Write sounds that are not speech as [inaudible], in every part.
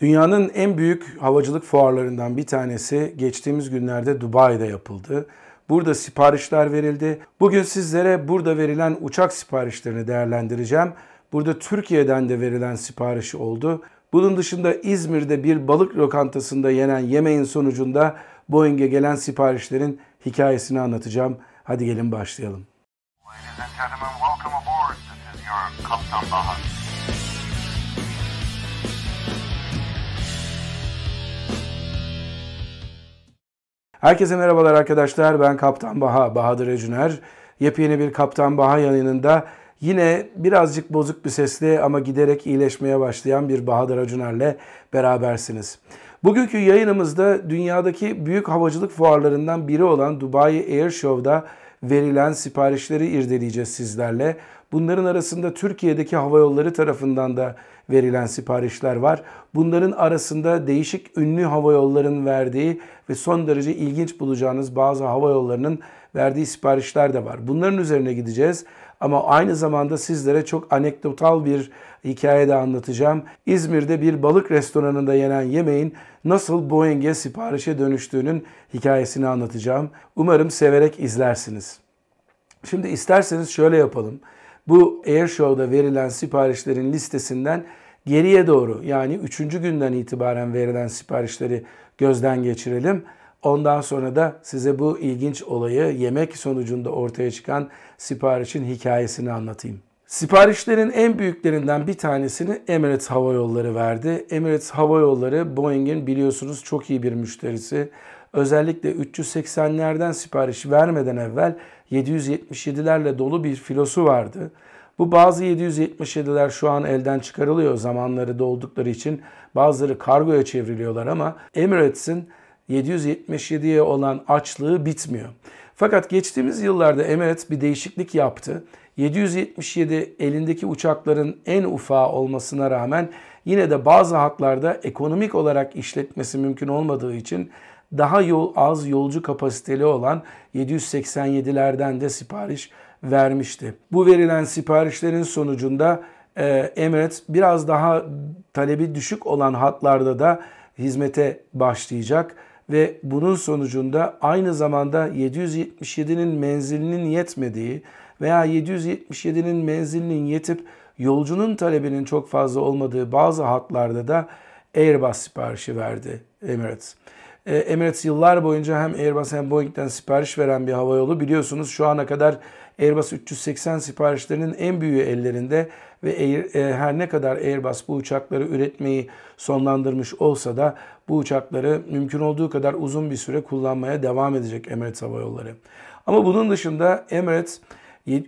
Dünyanın en büyük havacılık fuarlarından bir tanesi geçtiğimiz günlerde Dubai'de yapıldı. Burada siparişler verildi. Bugün sizlere burada verilen uçak siparişlerini değerlendireceğim. Burada Türkiye'den de verilen siparişi oldu. Bunun dışında İzmir'de bir balık lokantasında yenen yemeğin sonucunda Boeing'e gelen siparişlerin hikayesini anlatacağım. Hadi gelin başlayalım. Ladies and gentlemen, welcome aboard. This is your Kaptan Bahar. Herkese merhabalar arkadaşlar. Ben Kaptan Baha, Bahadır Ecüner. Yepyeni bir Kaptan Baha yayınında yine birazcık bozuk bir sesle ama giderek iyileşmeye başlayan bir Bahadır Acuner'le berabersiniz. Bugünkü yayınımızda dünyadaki büyük havacılık fuarlarından biri olan Dubai Air Show'da verilen siparişleri irdeleyeceğiz sizlerle. Bunların arasında Türkiye'deki havayolları tarafından da verilen siparişler var. Bunların arasında değişik ünlü havayolların verdiği ve son derece ilginç bulacağınız bazı havayollarının verdiği siparişler de var. Bunların üzerine gideceğiz ama aynı zamanda sizlere çok anekdotal bir hikaye de anlatacağım. İzmir'de bir balık restoranında yenen yemeğin nasıl Boeing'e siparişe dönüştüğünün hikayesini anlatacağım. Umarım severek izlersiniz. Şimdi isterseniz şöyle yapalım. Bu Air Show'da verilen siparişlerin listesinden geriye doğru yani 3. günden itibaren verilen siparişleri gözden geçirelim. Ondan sonra da size bu ilginç olayı yemek sonucunda ortaya çıkan siparişin hikayesini anlatayım. Siparişlerin en büyüklerinden bir tanesini Emirates Hava Yolları verdi. Emirates Hava Yolları Boeing'in biliyorsunuz çok iyi bir müşterisi. Özellikle 380'lerden sipariş vermeden evvel 777'lerle dolu bir filosu vardı. Bu bazı 777'ler şu an elden çıkarılıyor zamanları doldukları için. Bazıları kargoya çevriliyorlar ama Emirates'in 777'ye olan açlığı bitmiyor. Fakat geçtiğimiz yıllarda Emirates bir değişiklik yaptı. 777 elindeki uçakların en ufağı olmasına rağmen yine de bazı hatlarda ekonomik olarak işletmesi mümkün olmadığı için daha yol, az yolcu kapasiteli olan 787'lerden de sipariş vermişti. Bu verilen siparişlerin sonucunda e, Emirates biraz daha talebi düşük olan hatlarda da hizmete başlayacak ve bunun sonucunda aynı zamanda 777'nin menzilinin yetmediği veya 777'nin menzilinin yetip yolcunun talebinin çok fazla olmadığı bazı hatlarda da Airbus siparişi verdi Emirates. E, Emirates yıllar boyunca hem Airbus hem Boeing'den sipariş veren bir havayolu. Biliyorsunuz şu ana kadar Airbus 380 siparişlerinin en büyüğü ellerinde ve e, her ne kadar Airbus bu uçakları üretmeyi sonlandırmış olsa da bu uçakları mümkün olduğu kadar uzun bir süre kullanmaya devam edecek Emirates Hava Yolları. Ama bunun dışında Emirates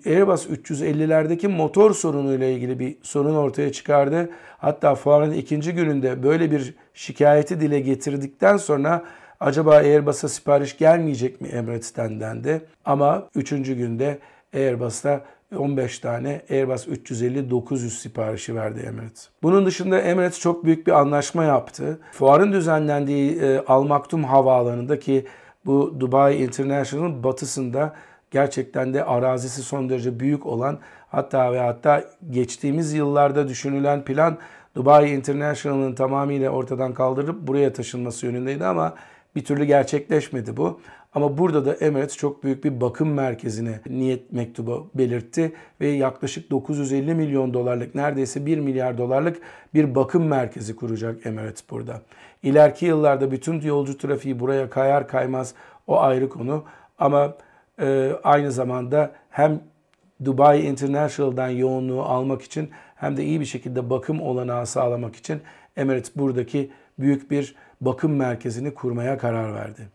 Airbus 350'lerdeki motor sorunuyla ilgili bir sorun ortaya çıkardı. Hatta fuarın ikinci gününde böyle bir şikayeti dile getirdikten sonra acaba Airbus'a sipariş gelmeyecek mi Emirates'ten dendi. Ama üçüncü günde Airbus'ta 15 tane Airbus 350-900 siparişi verdi Emirates. Bunun dışında Emirates çok büyük bir anlaşma yaptı. Fuarın düzenlendiği e, Al Maktum Havaalanı'ndaki bu Dubai International'ın batısında gerçekten de arazisi son derece büyük olan hatta ve hatta geçtiğimiz yıllarda düşünülen plan Dubai International'ın tamamıyla ortadan kaldırıp buraya taşınması yönündeydi ama bir türlü gerçekleşmedi bu. Ama burada da Emirates çok büyük bir bakım merkezine niyet mektubu belirtti ve yaklaşık 950 milyon dolarlık neredeyse 1 milyar dolarlık bir bakım merkezi kuracak Emirates burada. İleriki yıllarda bütün yolcu trafiği buraya kayar kaymaz o ayrı konu ama e, aynı zamanda hem Dubai International'dan yoğunluğu almak için hem de iyi bir şekilde bakım olanağı sağlamak için Emirates buradaki büyük bir bakım merkezini kurmaya karar verdi.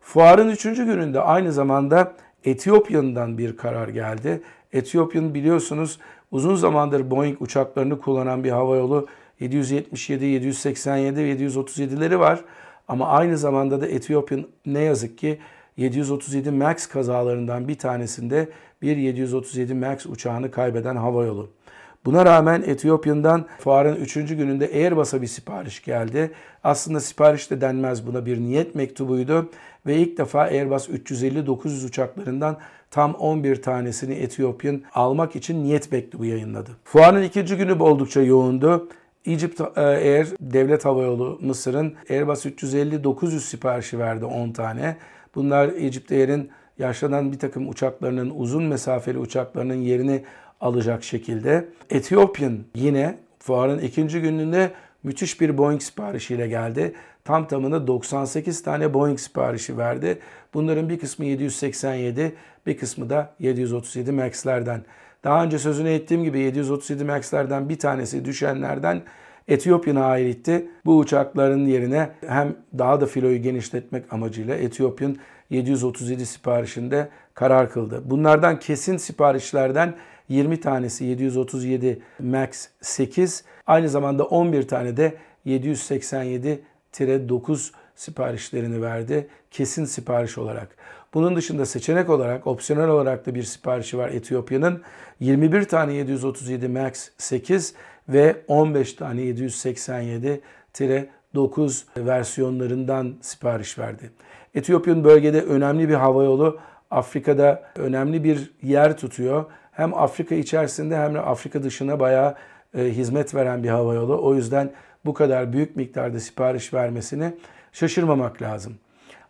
Fuarın üçüncü gününde aynı zamanda Etiyopya'dan bir karar geldi. Etiyopya'nın biliyorsunuz uzun zamandır Boeing uçaklarını kullanan bir havayolu 777, 787 ve 737'leri var. Ama aynı zamanda da Etiyopya ne yazık ki 737 MAX kazalarından bir tanesinde bir 737 MAX uçağını kaybeden havayolu. Buna rağmen Etiyopya'dan fuarın 3. gününde Airbus'a bir sipariş geldi. Aslında sipariş de denmez buna bir niyet mektubuydu ve ilk defa Airbus 350-900 uçaklarından tam 11 tanesini Etiyopya'nın almak için niyet mektubu yayınladı. Fuarın ikinci günü oldukça yoğundu. Egypt Air devlet havayolu Mısır'ın Airbus 350-900 siparişi verdi 10 tane. Bunlar Egypt Air'in yaşlanan bir takım uçaklarının uzun mesafeli uçaklarının yerini alacak şekilde. Ethiopian yine fuarın ikinci gününde müthiş bir Boeing siparişiyle geldi. Tam tamına 98 tane Boeing siparişi verdi. Bunların bir kısmı 787, bir kısmı da 737 MAX'lerden. Daha önce sözünü ettiğim gibi 737 MAX'lerden bir tanesi düşenlerden Etiyopya'na aitti. Bu uçakların yerine hem daha da filoyu genişletmek amacıyla Etiyopya'nın 737 siparişinde karar kıldı. Bunlardan kesin siparişlerden 20 tanesi 737 MAX 8, aynı zamanda 11 tane de 787-9 siparişlerini verdi kesin sipariş olarak. Bunun dışında seçenek olarak, opsiyonel olarak da bir siparişi var Etiyopya'nın. 21 tane 737 MAX 8 ve 15 tane 787-9 versiyonlarından sipariş verdi. Etiyopya'nın bölgede önemli bir havayolu, Afrika'da önemli bir yer tutuyor. Hem Afrika içerisinde hem de Afrika dışına bayağı e, hizmet veren bir havayolu. O yüzden bu kadar büyük miktarda sipariş vermesini şaşırmamak lazım.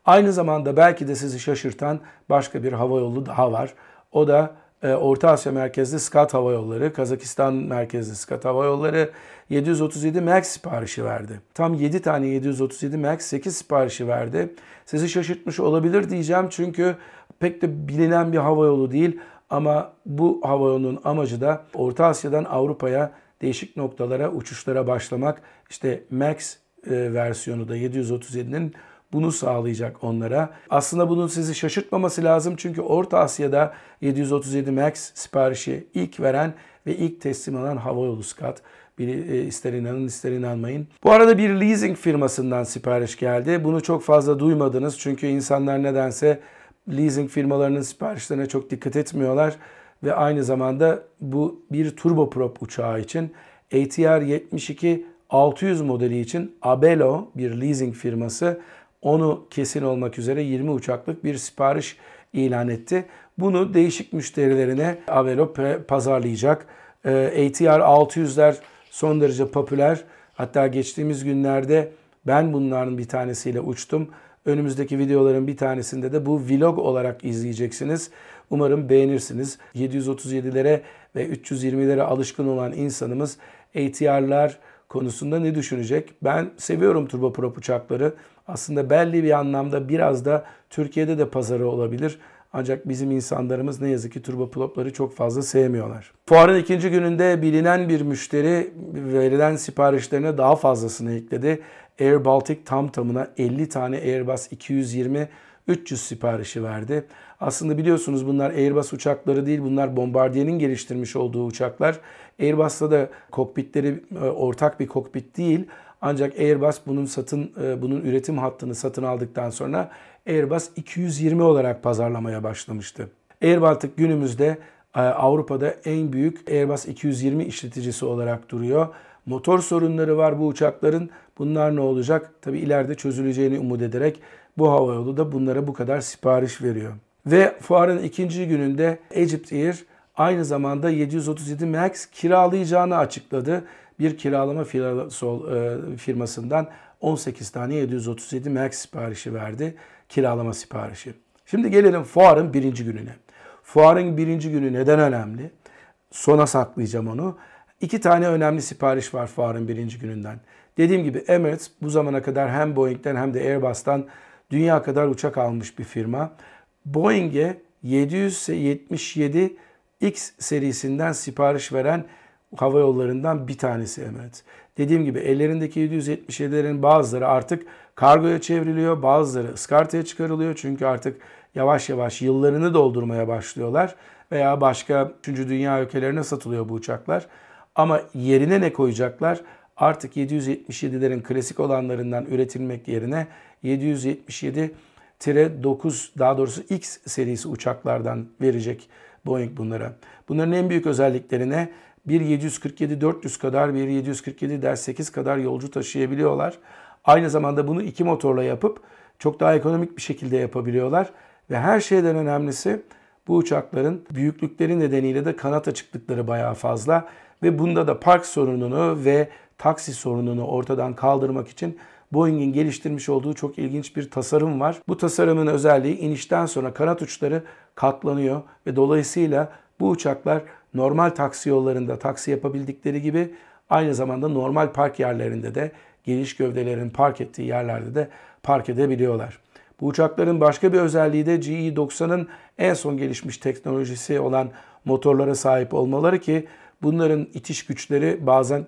Aynı zamanda belki de sizi şaşırtan başka bir havayolu daha var. O da Orta Asya merkezli SCAT Hava Yolları, Kazakistan merkezli SCAT Hava Yolları 737 MAX siparişi verdi. Tam 7 tane 737 MAX 8 siparişi verdi. Sizi şaşırtmış olabilir diyeceğim çünkü pek de bilinen bir hava yolu değil ama bu hava yolunun amacı da Orta Asya'dan Avrupa'ya değişik noktalara uçuşlara başlamak. İşte MAX e, versiyonu da 737'nin bunu sağlayacak onlara. Aslında bunun sizi şaşırtmaması lazım çünkü Orta Asya'da 737 MAX siparişi ilk veren ve ilk teslim alan havayolu SCAT. Bir, e, ister inanın ister inanmayın. Bu arada bir leasing firmasından sipariş geldi. Bunu çok fazla duymadınız çünkü insanlar nedense leasing firmalarının siparişlerine çok dikkat etmiyorlar. Ve aynı zamanda bu bir turboprop uçağı için ATR 72 600 modeli için Abelo bir leasing firması onu kesin olmak üzere 20 uçaklık bir sipariş ilan etti. Bunu değişik müşterilerine Avelo pazarlayacak. Ee, ATR 600'ler son derece popüler. Hatta geçtiğimiz günlerde ben bunların bir tanesiyle uçtum. Önümüzdeki videoların bir tanesinde de bu vlog olarak izleyeceksiniz. Umarım beğenirsiniz. 737'lere ve 320'lere alışkın olan insanımız ATR'lar konusunda ne düşünecek? Ben seviyorum turboprop uçakları. Aslında belli bir anlamda biraz da Türkiye'de de pazarı olabilir. Ancak bizim insanlarımız ne yazık ki turbopropları çok fazla sevmiyorlar. Fuarın ikinci gününde bilinen bir müşteri verilen siparişlerine daha fazlasını ekledi. Air Baltic tam tamına 50 tane Airbus 220 300 siparişi verdi. Aslında biliyorsunuz bunlar Airbus uçakları değil, bunlar Bombardier'in geliştirmiş olduğu uçaklar. Airbus'ta da kokpitleri e, ortak bir kokpit değil. Ancak Airbus bunun satın e, bunun üretim hattını satın aldıktan sonra Airbus 220 olarak pazarlamaya başlamıştı. Airbus günümüzde e, Avrupa'da en büyük Airbus 220 işleticisi olarak duruyor. Motor sorunları var bu uçakların. Bunlar ne olacak? Tabi ileride çözüleceğini umut ederek bu havayolu da bunlara bu kadar sipariş veriyor. Ve fuarın ikinci gününde Egypt Air aynı zamanda 737 MAX kiralayacağını açıkladı. Bir kiralama e, firmasından 18 tane 737 MAX siparişi verdi. Kiralama siparişi. Şimdi gelelim fuarın birinci gününe. Fuarın birinci günü neden önemli? Sona saklayacağım onu. İki tane önemli sipariş var fuarın birinci gününden. Dediğim gibi Emirates bu zamana kadar hem Boeing'den hem de Airbus'tan dünya kadar uçak almış bir firma. Boeing'e 777 X serisinden sipariş veren hava yollarından bir tanesi Emirates. Dediğim gibi ellerindeki 777'lerin bazıları artık kargoya çevriliyor, bazıları ıskartaya çıkarılıyor. Çünkü artık yavaş yavaş yıllarını doldurmaya başlıyorlar. Veya başka 3. dünya ülkelerine satılıyor bu uçaklar. Ama yerine ne koyacaklar? Artık 777'lerin klasik olanlarından üretilmek yerine 777 9 daha doğrusu X serisi uçaklardan verecek Boeing bunlara. Bunların en büyük özelliklerine bir 747-400 kadar, bir 747-8 kadar yolcu taşıyabiliyorlar. Aynı zamanda bunu iki motorla yapıp çok daha ekonomik bir şekilde yapabiliyorlar. Ve her şeyden önemlisi bu uçakların büyüklükleri nedeniyle de kanat açıklıkları bayağı fazla. Ve bunda da park sorununu ve taksi sorununu ortadan kaldırmak için Boeing'in geliştirmiş olduğu çok ilginç bir tasarım var. Bu tasarımın özelliği inişten sonra kanat uçları katlanıyor ve dolayısıyla bu uçaklar normal taksi yollarında taksi yapabildikleri gibi aynı zamanda normal park yerlerinde de geniş gövdelerin park ettiği yerlerde de park edebiliyorlar. Bu uçakların başka bir özelliği de GE90'ın en son gelişmiş teknolojisi olan motorlara sahip olmaları ki bunların itiş güçleri bazen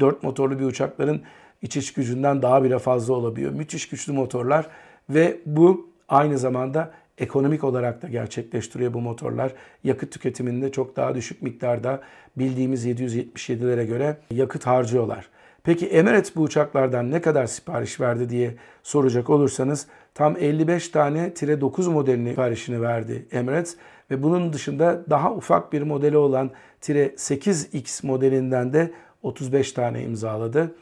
4 motorlu bir uçakların itiş gücünden daha bile fazla olabiliyor. Müthiş güçlü motorlar ve bu aynı zamanda ekonomik olarak da gerçekleştiriyor bu motorlar. Yakıt tüketiminde çok daha düşük miktarda bildiğimiz 777'lere göre yakıt harcıyorlar. Peki Emirates bu uçaklardan ne kadar sipariş verdi diye soracak olursanız tam 55 tane Tire 9 modelini siparişini verdi Emirates ve bunun dışında daha ufak bir modeli olan Tire 8X modelinden de 35 tane imzaladı.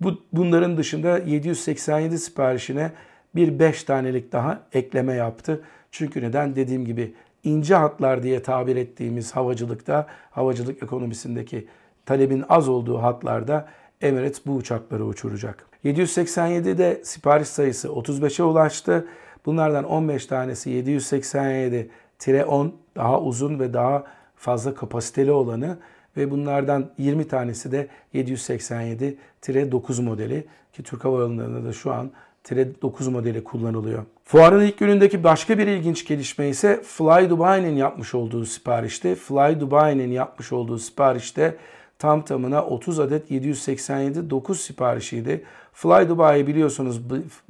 Bu, bunların dışında 787 siparişine bir 5 tanelik daha ekleme yaptı. Çünkü neden? Dediğim gibi ince hatlar diye tabir ettiğimiz havacılıkta, havacılık ekonomisindeki talebin az olduğu hatlarda Emirates bu uçakları uçuracak. 787'de sipariş sayısı 35'e ulaştı. Bunlardan 15 tanesi 787-10 daha uzun ve daha fazla kapasiteli olanı ve bunlardan 20 tanesi de 787-9 modeli ki Türk Hava Yolları'nda da şu an 9 modeli kullanılıyor. Fuarın ilk günündeki başka bir ilginç gelişme ise Fly Dubai'nin yapmış olduğu siparişte. Fly Dubai'nin yapmış olduğu siparişte tam tamına 30 adet 787 9 siparişiydi. Fly Dubai biliyorsunuz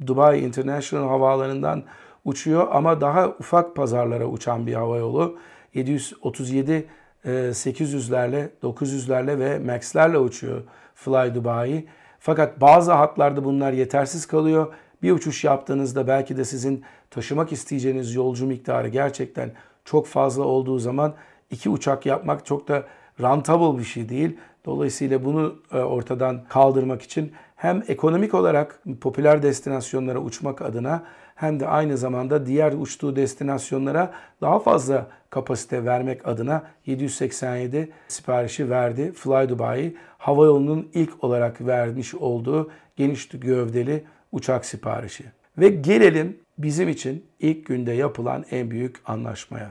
Dubai International havaalanından uçuyor ama daha ufak pazarlara uçan bir hava yolu. 737 800'lerle, 900'lerle ve Max'lerle uçuyor Fly Dubai. Fakat bazı hatlarda bunlar yetersiz kalıyor. Bir uçuş yaptığınızda belki de sizin taşımak isteyeceğiniz yolcu miktarı gerçekten çok fazla olduğu zaman iki uçak yapmak çok da rentable bir şey değil. Dolayısıyla bunu e, ortadan kaldırmak için hem ekonomik olarak popüler destinasyonlara uçmak adına hem de aynı zamanda diğer uçtuğu destinasyonlara daha fazla kapasite vermek adına 787 siparişi verdi. Fly Dubai hava yolunun ilk olarak vermiş olduğu geniş gövdeli uçak siparişi. Ve gelelim bizim için ilk günde yapılan en büyük anlaşmaya.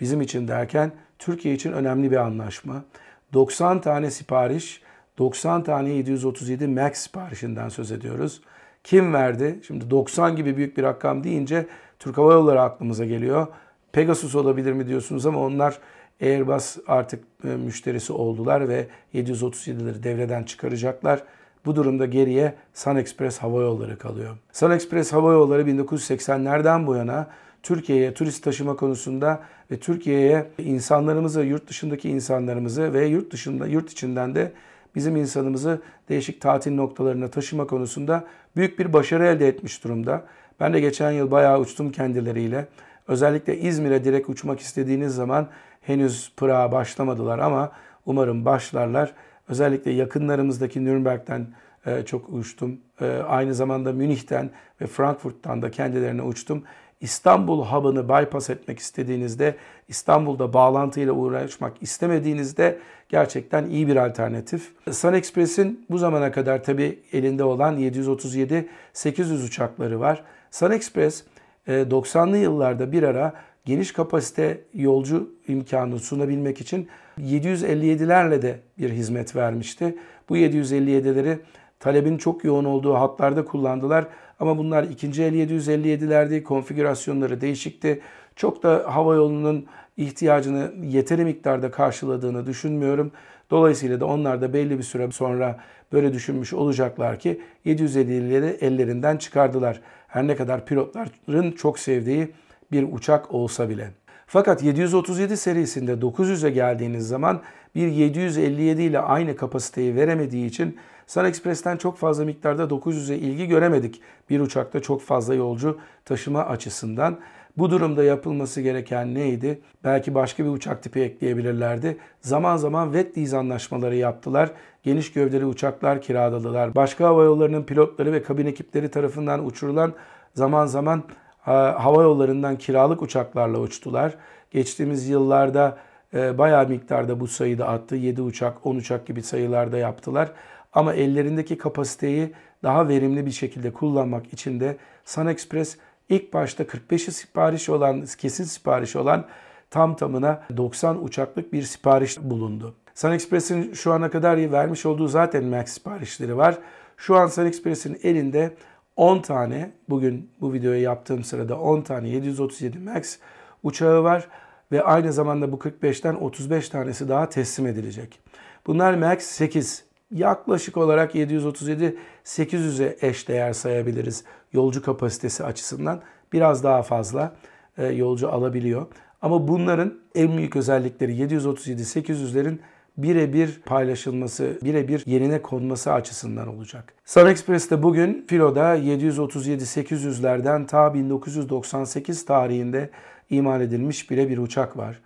Bizim için derken Türkiye için önemli bir anlaşma. 90 tane sipariş, 90 tane 737 MAX siparişinden söz ediyoruz. Kim verdi? Şimdi 90 gibi büyük bir rakam deyince Türk Hava Yolları aklımıza geliyor. Pegasus olabilir mi diyorsunuz ama onlar Airbus artık e, müşterisi oldular ve 737'leri devreden çıkaracaklar. Bu durumda geriye Sun Express Hava Yolları kalıyor. Sun Express Hava Yolları 1980'lerden bu yana Türkiye'ye turist taşıma konusunda ve Türkiye'ye insanlarımızı, yurt dışındaki insanlarımızı ve yurt dışında, yurt içinden de bizim insanımızı değişik tatil noktalarına taşıma konusunda büyük bir başarı elde etmiş durumda. Ben de geçen yıl bayağı uçtum kendileriyle. Özellikle İzmir'e direkt uçmak istediğiniz zaman henüz Pırağa başlamadılar ama umarım başlarlar. Özellikle yakınlarımızdaki Nürnberg'den e, çok uçtum. E, aynı zamanda Münih'ten ve Frankfurt'tan da kendilerine uçtum. İstanbul hub'ını bypass etmek istediğinizde, İstanbul'da bağlantıyla uğraşmak istemediğinizde gerçekten iyi bir alternatif. Sun Express'in bu zamana kadar tabi elinde olan 737-800 uçakları var. Sun Express 90'lı e, yıllarda bir ara geniş kapasite yolcu imkanı sunabilmek için 757'lerle de bir hizmet vermişti. Bu 757'leri talebin çok yoğun olduğu hatlarda kullandılar. Ama bunlar ikinci el 757'lerdi. Konfigürasyonları değişikti. Çok da hava yolunun ihtiyacını yeteri miktarda karşıladığını düşünmüyorum. Dolayısıyla da onlar da belli bir süre sonra böyle düşünmüş olacaklar ki 750'leri ellerinden çıkardılar. Her ne kadar pilotların çok sevdiği bir uçak olsa bile. Fakat 737 serisinde 900'e geldiğiniz zaman bir 757 ile aynı kapasiteyi veremediği için Sun Express'ten çok fazla miktarda 900'e ilgi göremedik. Bir uçakta çok fazla yolcu taşıma açısından. Bu durumda yapılması gereken neydi? Belki başka bir uçak tipi ekleyebilirlerdi. Zaman zaman wet lease anlaşmaları yaptılar. Geniş gövdeli uçaklar kiraladılar. Başka hava yollarının pilotları ve kabin ekipleri tarafından uçurulan zaman zaman hava yollarından kiralık uçaklarla uçtular. Geçtiğimiz yıllarda e, bayağı miktarda bu sayıda attı. 7 uçak, 10 uçak gibi sayılarda yaptılar. Ama ellerindeki kapasiteyi daha verimli bir şekilde kullanmak için de Sun Express ilk başta 45'i sipariş olan, kesin sipariş olan tam tamına 90 uçaklık bir sipariş bulundu. Sun Express'in şu ana kadar vermiş olduğu zaten MAX siparişleri var. Şu an Sun Express'in elinde 10 tane, bugün bu videoyu yaptığım sırada 10 tane 737 MAX uçağı var ve aynı zamanda bu 45'ten 35 tanesi daha teslim edilecek. Bunlar MAX 8. Yaklaşık olarak 737 800'e eş değer sayabiliriz yolcu kapasitesi açısından. Biraz daha fazla e, yolcu alabiliyor. Ama bunların en büyük özellikleri 737 800'lerin birebir paylaşılması, birebir yerine konması açısından olacak. Sun Express'te bugün filoda 737-800'lerden ta 1998 tarihinde imal edilmiş birebir uçak var.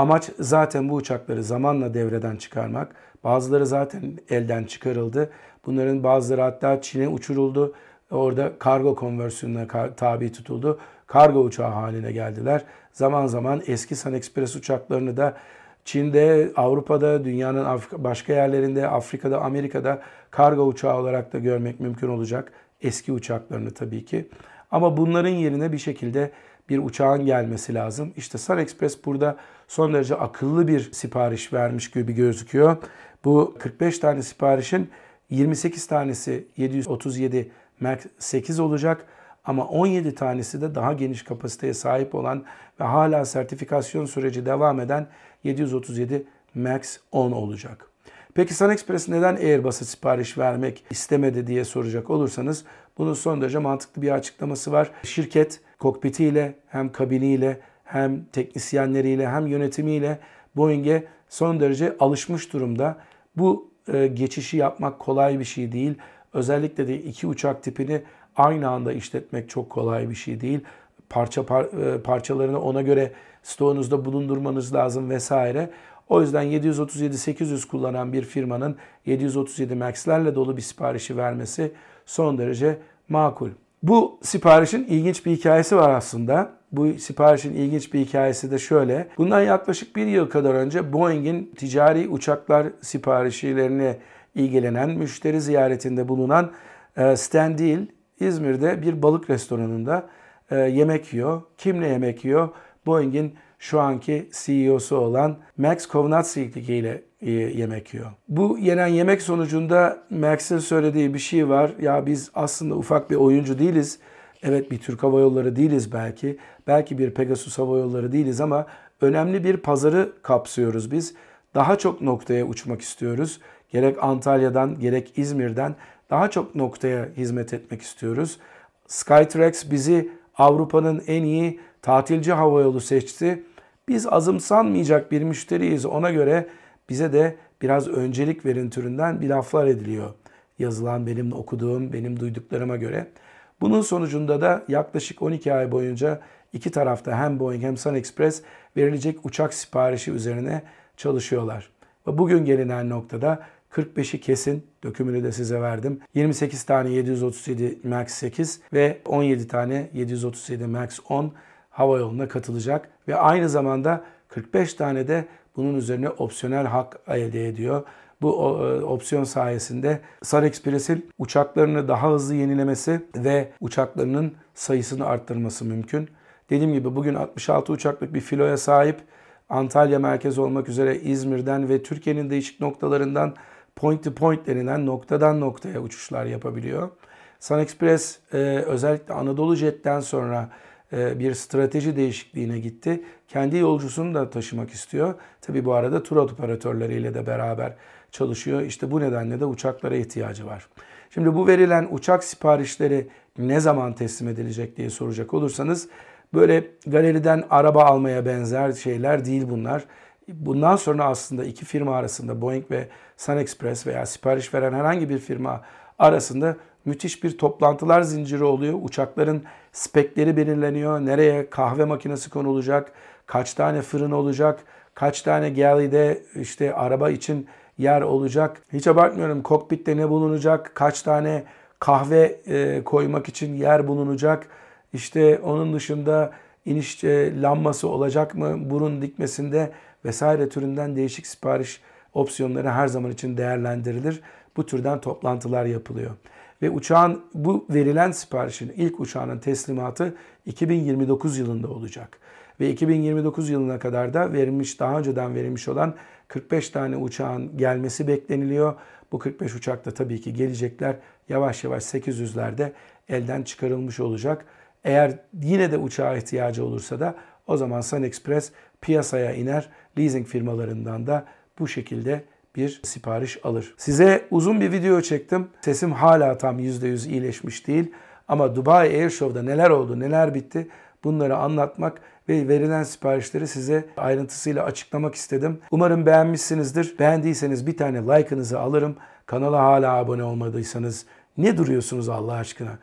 Amaç zaten bu uçakları zamanla devreden çıkarmak. Bazıları zaten elden çıkarıldı. Bunların bazıları hatta Çin'e uçuruldu. Orada kargo konversiyonuna tabi tutuldu. Kargo uçağı haline geldiler. Zaman zaman eski Sun Express uçaklarını da Çin'de, Avrupa'da, dünyanın başka yerlerinde, Afrika'da, Amerika'da kargo uçağı olarak da görmek mümkün olacak. Eski uçaklarını tabii ki. Ama bunların yerine bir şekilde bir uçağın gelmesi lazım. İşte Sun Express burada son derece akıllı bir sipariş vermiş gibi gözüküyor. Bu 45 tane siparişin 28 tanesi 737 MAX 8 olacak. Ama 17 tanesi de daha geniş kapasiteye sahip olan ve hala sertifikasyon süreci devam eden 737 MAX 10 olacak. Peki Sun Express neden Airbus'a sipariş vermek istemedi diye soracak olursanız bunun son derece mantıklı bir açıklaması var. Şirket kokpitiyle hem kabiniyle hem teknisyenleriyle hem yönetimiyle Boeing'e son derece alışmış durumda. Bu e, geçişi yapmak kolay bir şey değil. Özellikle de iki uçak tipini aynı anda işletmek çok kolay bir şey değil. Parça par, e, parçalarını ona göre stoğunuzda bulundurmanız lazım vesaire. O yüzden 737-800 kullanan bir firmanın 737 Max'lerle dolu bir siparişi vermesi son derece makul. Bu siparişin ilginç bir hikayesi var aslında. Bu siparişin ilginç bir hikayesi de şöyle. Bundan yaklaşık bir yıl kadar önce Boeing'in ticari uçaklar siparişlerine ilgilenen, müşteri ziyaretinde bulunan e, Stan Deal İzmir'de bir balık restoranında e, yemek yiyor. Kimle yemek yiyor? Boeing'in şu anki CEO'su olan Max Kovnatski ile e, yemek yiyor. Bu yenen yemek sonucunda Max'in söylediği bir şey var. Ya biz aslında ufak bir oyuncu değiliz. Evet bir Türk Hava Yolları değiliz belki. Belki bir Pegasus Hava Yolları değiliz ama önemli bir pazarı kapsıyoruz biz. Daha çok noktaya uçmak istiyoruz. Gerek Antalya'dan gerek İzmir'den daha çok noktaya hizmet etmek istiyoruz. Skytrax bizi Avrupa'nın en iyi tatilci havayolu seçti. Biz azımsanmayacak bir müşteriyiz. Ona göre bize de biraz öncelik verin türünden bir laflar ediliyor. Yazılan benim okuduğum, benim duyduklarıma göre. Bunun sonucunda da yaklaşık 12 ay boyunca iki tarafta hem Boeing hem Sun Express verilecek uçak siparişi üzerine çalışıyorlar. Ve bugün gelinen noktada 45'i kesin dökümünü de size verdim. 28 tane 737 MAX 8 ve 17 tane 737 MAX 10 hava yoluna katılacak ve aynı zamanda 45 tane de bunun üzerine opsiyonel hak elde ediyor. Bu e, opsiyon sayesinde Sun Express'in uçaklarını daha hızlı yenilemesi ve uçaklarının sayısını arttırması mümkün. Dediğim gibi bugün 66 uçaklık bir filoya sahip. Antalya merkez olmak üzere İzmir'den ve Türkiye'nin değişik noktalarından point to point denilen noktadan noktaya uçuşlar yapabiliyor. Sun Express e, özellikle Anadolu Jet'ten sonra bir strateji değişikliğine gitti. Kendi yolcusunu da taşımak istiyor. Tabi bu arada tur operatörleriyle de beraber çalışıyor. İşte bu nedenle de uçaklara ihtiyacı var. Şimdi bu verilen uçak siparişleri ne zaman teslim edilecek diye soracak olursanız böyle galeriden araba almaya benzer şeyler değil bunlar. Bundan sonra aslında iki firma arasında Boeing ve Sun Express veya sipariş veren herhangi bir firma arasında müthiş bir toplantılar zinciri oluyor. Uçakların spekleri belirleniyor. Nereye kahve makinesi konulacak, kaç tane fırın olacak, kaç tane galley'de işte araba için yer olacak. Hiç abartmıyorum kokpitte ne bulunacak, kaç tane kahve e, koymak için yer bulunacak. İşte onun dışında iniş e, lambası olacak mı burun dikmesinde vesaire türünden değişik sipariş opsiyonları her zaman için değerlendirilir. bu türden toplantılar yapılıyor. Ve uçağın bu verilen siparişin ilk uçağının teslimatı 2029 yılında olacak. Ve 2029 yılına kadar da verilmiş daha önceden verilmiş olan 45 tane uçağın gelmesi bekleniliyor. Bu 45 uçak da tabii ki gelecekler. Yavaş yavaş 800'lerde elden çıkarılmış olacak. Eğer yine de uçağa ihtiyacı olursa da o zaman Sun Express piyasaya iner. Leasing firmalarından da bu şekilde bir sipariş alır. Size uzun bir video çektim. Sesim hala tam %100 iyileşmiş değil. Ama Dubai Air Show'da neler oldu, neler bitti bunları anlatmak ve verilen siparişleri size ayrıntısıyla açıklamak istedim. Umarım beğenmişsinizdir. Beğendiyseniz bir tane like'ınızı alırım. Kanala hala abone olmadıysanız ne duruyorsunuz Allah aşkına?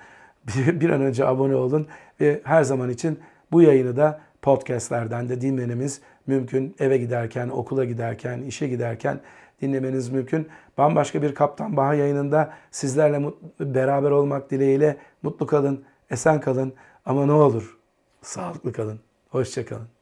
[laughs] Bir an önce abone olun ve her zaman için bu yayını da podcastlerden de dinlemeniz mümkün. Eve giderken, okula giderken, işe giderken dinlemeniz mümkün. Bambaşka bir Kaptan Baha yayınında sizlerle beraber olmak dileğiyle mutlu kalın, esen kalın ama ne olur sağlıklı kalın. Hoşçakalın.